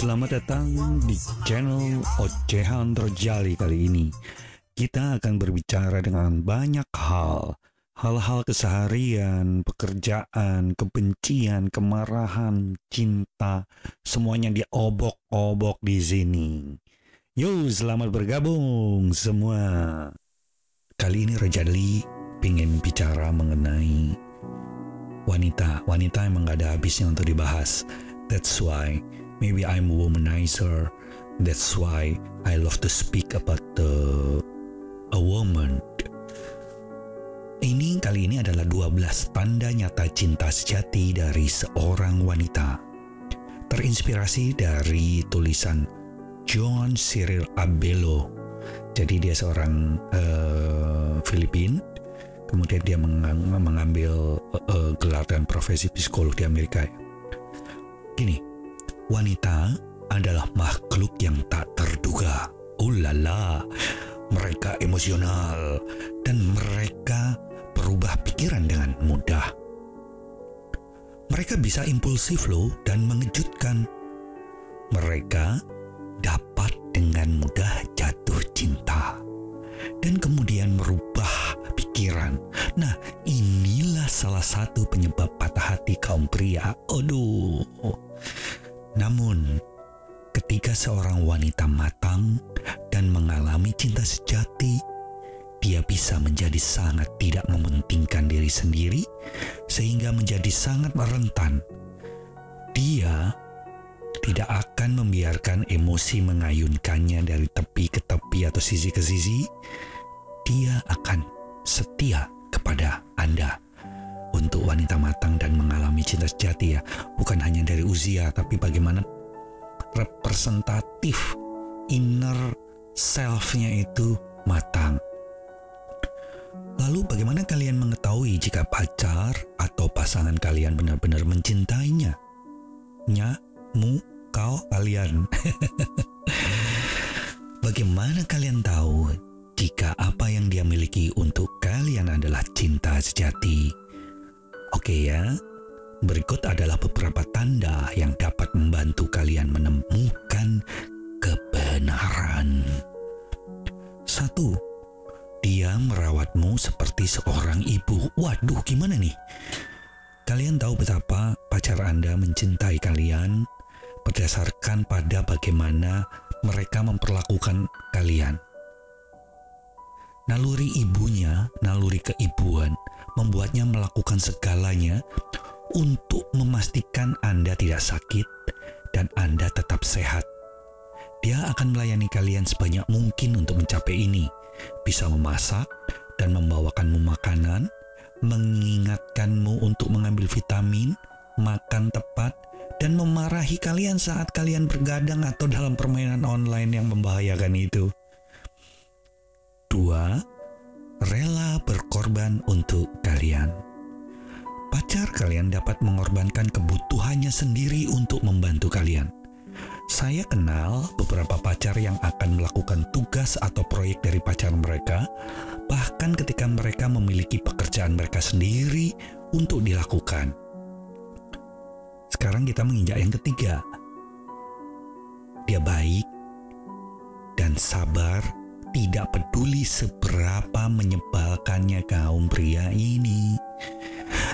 selamat datang di channel Ocehan Terjali kali ini. Kita akan berbicara dengan banyak hal, hal-hal keseharian, pekerjaan, kebencian, kemarahan, cinta, semuanya diobok-obok di sini. Yo, selamat bergabung semua. Kali ini Rejali ingin bicara mengenai wanita. Wanita emang gak ada habisnya untuk dibahas. That's why maybe I'm a womanizer. That's why I love to speak about the a woman. Ini kali ini adalah 12 tanda nyata cinta sejati dari seorang wanita. Terinspirasi dari tulisan John Cyril Abelo. Jadi dia seorang uh, Filipin. Kemudian dia mengambil uh, gelar dan profesi psikolog di Amerika. Gini, wanita adalah makhluk yang tak terduga. Ulala, mereka emosional dan mereka berubah pikiran dengan mudah. Mereka bisa impulsif loh dan mengejutkan. Mereka dapat dengan mudah jatuh cinta dan kemudian merubah pikiran. Nah, inilah salah satu penyebab patah hati kaum pria. Aduh. Namun, ketika seorang wanita matang dan mengalami cinta sejati, dia bisa menjadi sangat tidak mementingkan diri sendiri, sehingga menjadi sangat rentan. Dia tidak akan membiarkan emosi mengayunkannya dari tepi ke tepi atau sisi ke sisi. Dia akan setia kepada Anda untuk wanita matang dan mengalami cinta sejati ya. Bukan hanya dari usia tapi bagaimana representatif inner self-nya itu matang. Lalu bagaimana kalian mengetahui jika pacar atau pasangan kalian benar-benar mencintainya? Nya mu kau kalian. Bagaimana kalian tahu jika apa yang dia miliki untuk kalian adalah cinta sejati Oke ya, berikut adalah beberapa tanda yang dapat membantu kalian menemukan kebenaran. Satu, dia merawatmu seperti seorang ibu. Waduh, gimana nih? Kalian tahu betapa pacar Anda mencintai kalian berdasarkan pada bagaimana mereka memperlakukan kalian. Naluri ibunya, naluri keibuan, membuatnya melakukan segalanya untuk memastikan Anda tidak sakit dan Anda tetap sehat. Dia akan melayani kalian sebanyak mungkin untuk mencapai ini. Bisa memasak dan membawakanmu makanan, mengingatkanmu untuk mengambil vitamin, makan tepat, dan memarahi kalian saat kalian bergadang atau dalam permainan online yang membahayakan itu. Dua, rela berkorban untuk kalian. Pacar kalian dapat mengorbankan kebutuhannya sendiri untuk membantu kalian. Saya kenal beberapa pacar yang akan melakukan tugas atau proyek dari pacar mereka, bahkan ketika mereka memiliki pekerjaan mereka sendiri untuk dilakukan. Sekarang kita menginjak yang ketiga. Dia baik dan sabar tidak peduli seberapa menyebalkannya kaum pria ini.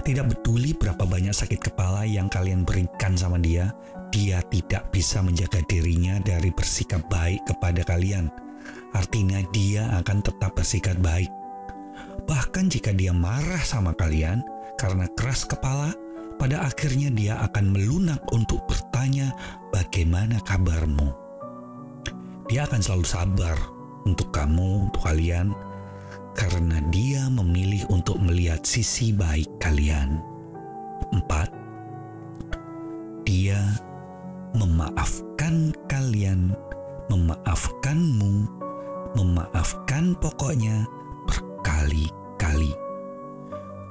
Tidak peduli berapa banyak sakit kepala yang kalian berikan sama dia, dia tidak bisa menjaga dirinya dari bersikap baik kepada kalian. Artinya dia akan tetap bersikap baik. Bahkan jika dia marah sama kalian karena keras kepala, pada akhirnya dia akan melunak untuk bertanya bagaimana kabarmu. Dia akan selalu sabar untuk kamu, untuk kalian, karena dia memilih untuk melihat sisi baik kalian. Empat, dia memaafkan kalian, memaafkanmu, memaafkan pokoknya berkali-kali.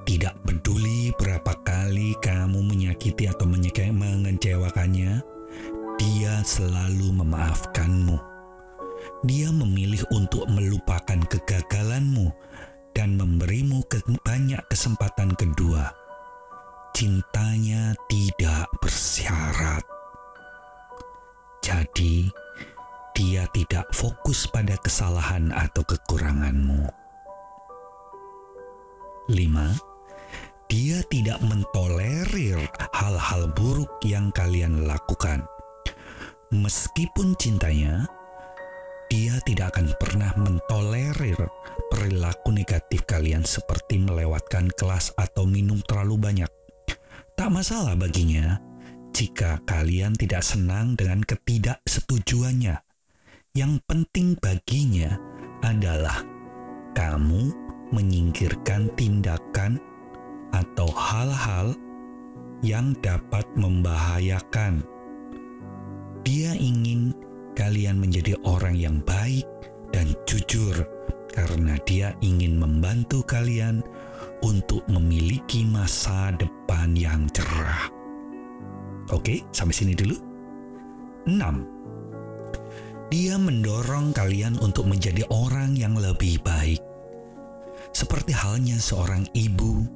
Tidak peduli berapa kali kamu menyakiti atau mengecewakannya, dia selalu memaafkanmu dia memilih untuk melupakan kegagalanmu dan memberimu ke banyak kesempatan kedua. Cintanya tidak bersyarat. Jadi, dia tidak fokus pada kesalahan atau kekuranganmu. 5. Dia tidak mentolerir hal-hal buruk yang kalian lakukan. Meskipun cintanya, dia tidak akan pernah mentolerir perilaku negatif kalian seperti melewatkan kelas atau minum terlalu banyak. Tak masalah baginya jika kalian tidak senang dengan ketidaksetujuannya. Yang penting baginya adalah kamu menyingkirkan tindakan atau hal-hal yang dapat membahayakan. Dia ingin kalian menjadi orang yang baik dan jujur, karena dia ingin membantu kalian untuk memiliki masa depan yang cerah. Oke, sampai sini dulu. 6. Dia mendorong kalian untuk menjadi orang yang lebih baik. Seperti halnya seorang ibu,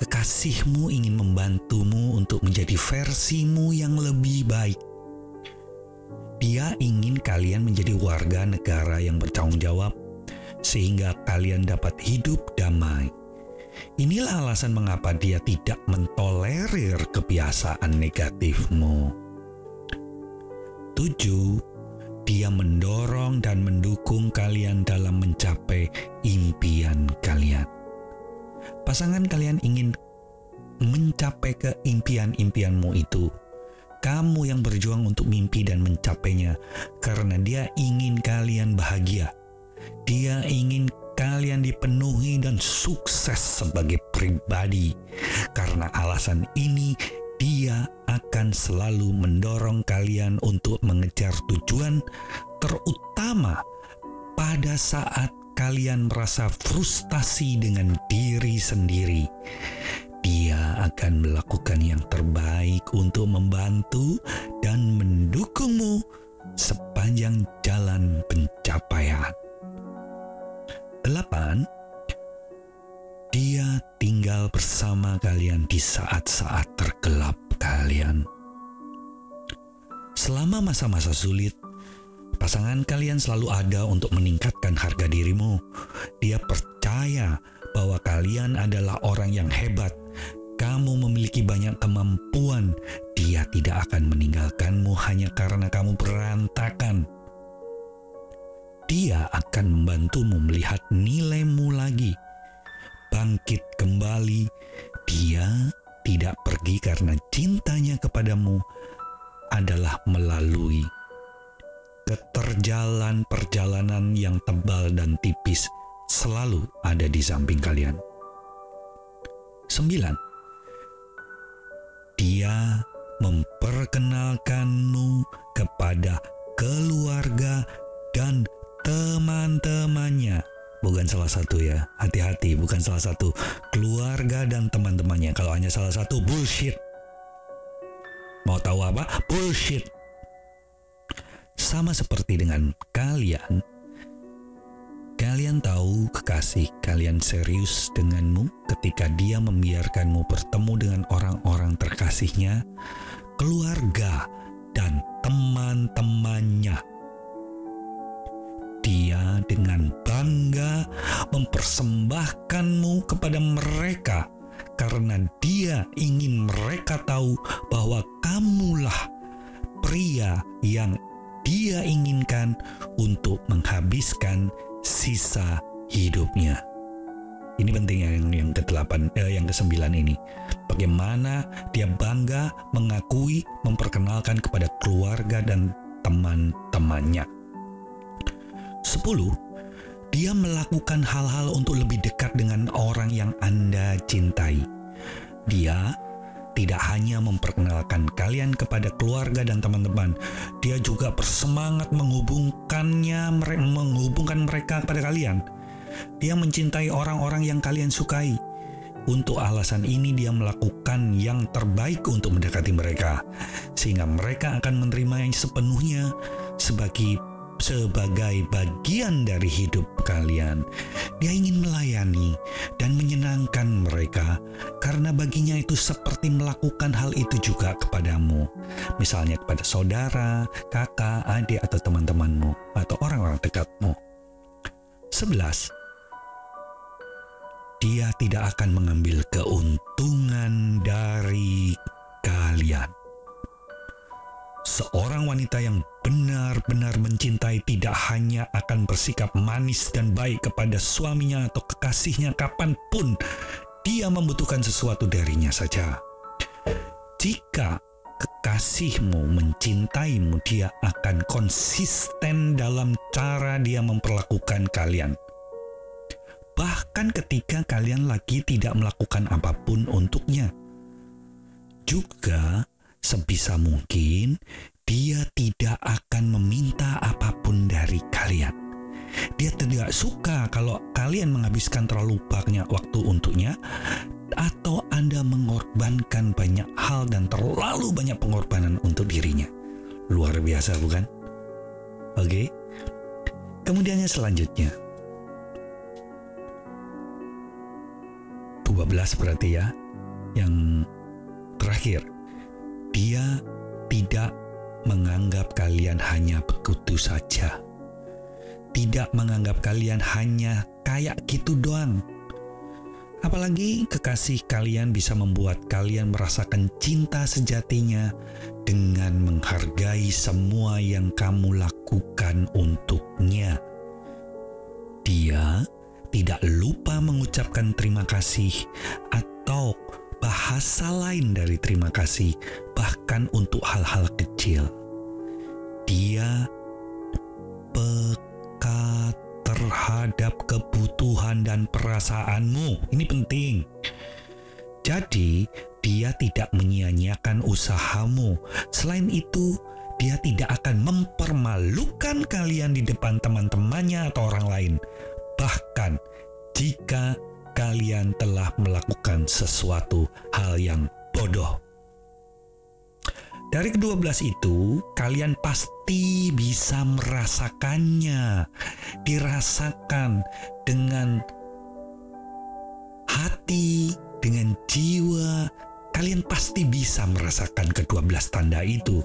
kekasihmu ingin membantumu untuk menjadi versimu yang lebih baik. Dia ingin kalian menjadi warga negara yang bertanggung jawab, sehingga kalian dapat hidup damai. Inilah alasan mengapa dia tidak mentolerir kebiasaan negatifmu. 7 dia mendorong dan mendukung kalian dalam mencapai impian kalian. Pasangan kalian ingin mencapai keimpian-impianmu itu. Kamu yang berjuang untuk mimpi dan mencapainya karena dia ingin kalian bahagia. Dia ingin kalian dipenuhi dan sukses sebagai pribadi. Karena alasan ini, dia akan selalu mendorong kalian untuk mengejar tujuan, terutama pada saat kalian merasa frustasi dengan diri sendiri. Dia akan melakukan yang terbaik untuk membantu dan mendukungmu sepanjang jalan pencapaian. 8 dia tinggal bersama kalian di saat-saat tergelap kalian. Selama masa-masa sulit, pasangan kalian selalu ada untuk meningkatkan harga dirimu. Dia percaya bahwa kalian adalah orang yang hebat. Kamu memiliki banyak kemampuan. Dia tidak akan meninggalkanmu hanya karena kamu berantakan. Dia akan membantumu melihat nilaimu lagi bangkit kembali, dia tidak pergi karena cintanya kepadamu adalah melalui keterjalan perjalanan yang tebal dan tipis selalu ada di samping kalian. Sembilan, dia memperkenalkanmu kepada keluarga dan teman-temannya bukan salah satu ya. Hati-hati, bukan salah satu. Keluarga dan teman-temannya. Kalau hanya salah satu, bullshit. Mau tahu apa? Bullshit. Sama seperti dengan kalian, kalian tahu kekasih kalian serius denganmu ketika dia membiarkanmu bertemu dengan orang-orang terkasihnya, keluarga, dan teman-temannya. Dia dengan bangga mempersembahkanmu kepada mereka karena dia ingin mereka tahu bahwa kamulah pria yang dia inginkan untuk menghabiskan sisa hidupnya. Ini penting yang yang ke-8 eh, yang ke-9 ini. Bagaimana dia bangga mengakui memperkenalkan kepada keluarga dan teman-temannya. 10. Dia melakukan hal-hal untuk lebih dekat dengan orang yang Anda cintai. Dia tidak hanya memperkenalkan kalian kepada keluarga dan teman-teman, dia juga bersemangat menghubungkannya, menghubungkan mereka kepada kalian. Dia mencintai orang-orang yang kalian sukai. Untuk alasan ini, dia melakukan yang terbaik untuk mendekati mereka, sehingga mereka akan menerimanya sepenuhnya sebagai sebagai bagian dari hidup kalian. Dia ingin melayani dan menyenangkan mereka, karena baginya itu seperti melakukan hal itu juga kepadamu, misalnya kepada saudara, kakak, adik, atau teman-temanmu, atau orang-orang dekatmu. 11. Dia tidak akan mengambil keuntungan dari kalian. Seorang wanita yang benar-benar mencintai tidak hanya akan bersikap manis dan baik kepada suaminya atau kekasihnya kapan pun dia membutuhkan sesuatu darinya saja. Jika kekasihmu mencintaimu, dia akan konsisten dalam cara dia memperlakukan kalian. Bahkan ketika kalian lagi tidak melakukan apa pun untuknya. Juga sebisa mungkin dia tidak akan meminta apa pun dari kalian. Dia tidak suka kalau kalian menghabiskan terlalu banyak waktu untuknya atau Anda mengorbankan banyak hal dan terlalu banyak pengorbanan untuk dirinya. Luar biasa bukan? Oke. Kemudiannya selanjutnya. 12 berarti ya. Yang terakhir dia tidak menganggap kalian hanya begitu saja. Tidak menganggap kalian hanya kayak gitu doang. Apalagi kekasih kalian bisa membuat kalian merasakan cinta sejatinya dengan menghargai semua yang kamu lakukan untuknya. Dia tidak lupa mengucapkan terima kasih atau bahasa lain dari terima kasih, bahkan untuk hal-hal kecil. Dia peka terhadap kebutuhan dan perasaanmu. Ini penting. Jadi, dia tidak menyia-nyiakan usahamu. Selain itu, dia tidak akan mempermalukan kalian di depan teman-temannya atau orang lain. Bahkan jika kalian telah melakukan sesuatu hal yang bodoh. Dari kedua belas itu, kalian pasti bisa merasakannya, dirasakan dengan hati, dengan jiwa. Kalian pasti bisa merasakan kedua belas tanda itu.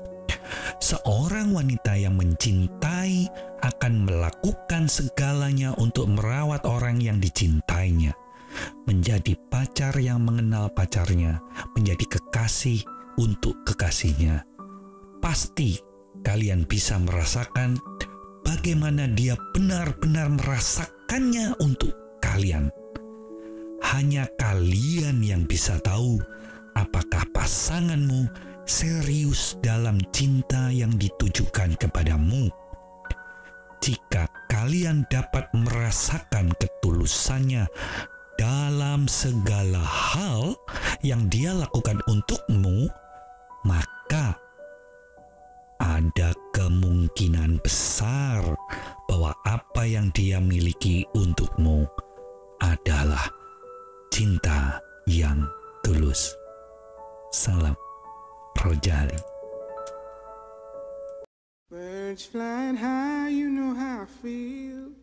Seorang wanita yang mencintai akan melakukan segalanya untuk merawat orang yang dicintainya menjadi pacar yang mengenal pacarnya, menjadi kekasih untuk kekasihnya. Pasti kalian bisa merasakan bagaimana dia benar-benar merasakannya untuk kalian. Hanya kalian yang bisa tahu apakah pasanganmu serius dalam cinta yang ditujukan kepadamu. Jika kalian dapat merasakan ketulusannya dalam segala hal yang dia lakukan untukmu, maka ada kemungkinan besar bahwa apa yang dia miliki untukmu adalah cinta yang tulus. Salam Rojali. Birds flying high, you know how I feel.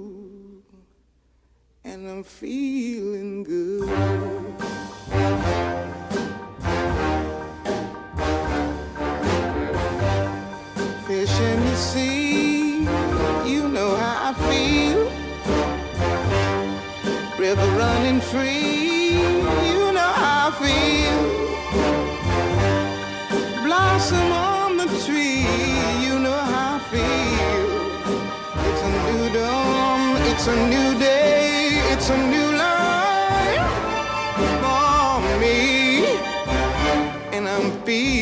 and I'm feeling good. Fish in the sea, you know how I feel. River running free,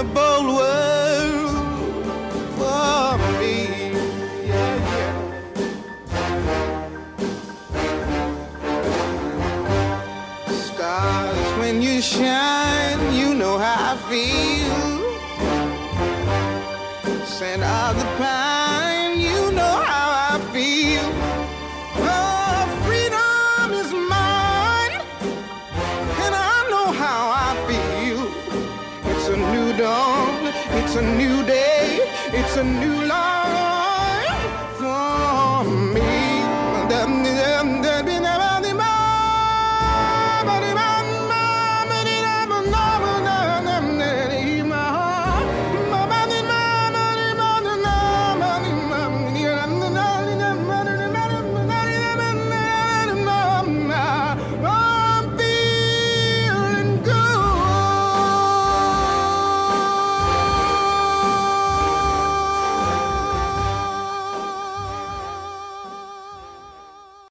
And a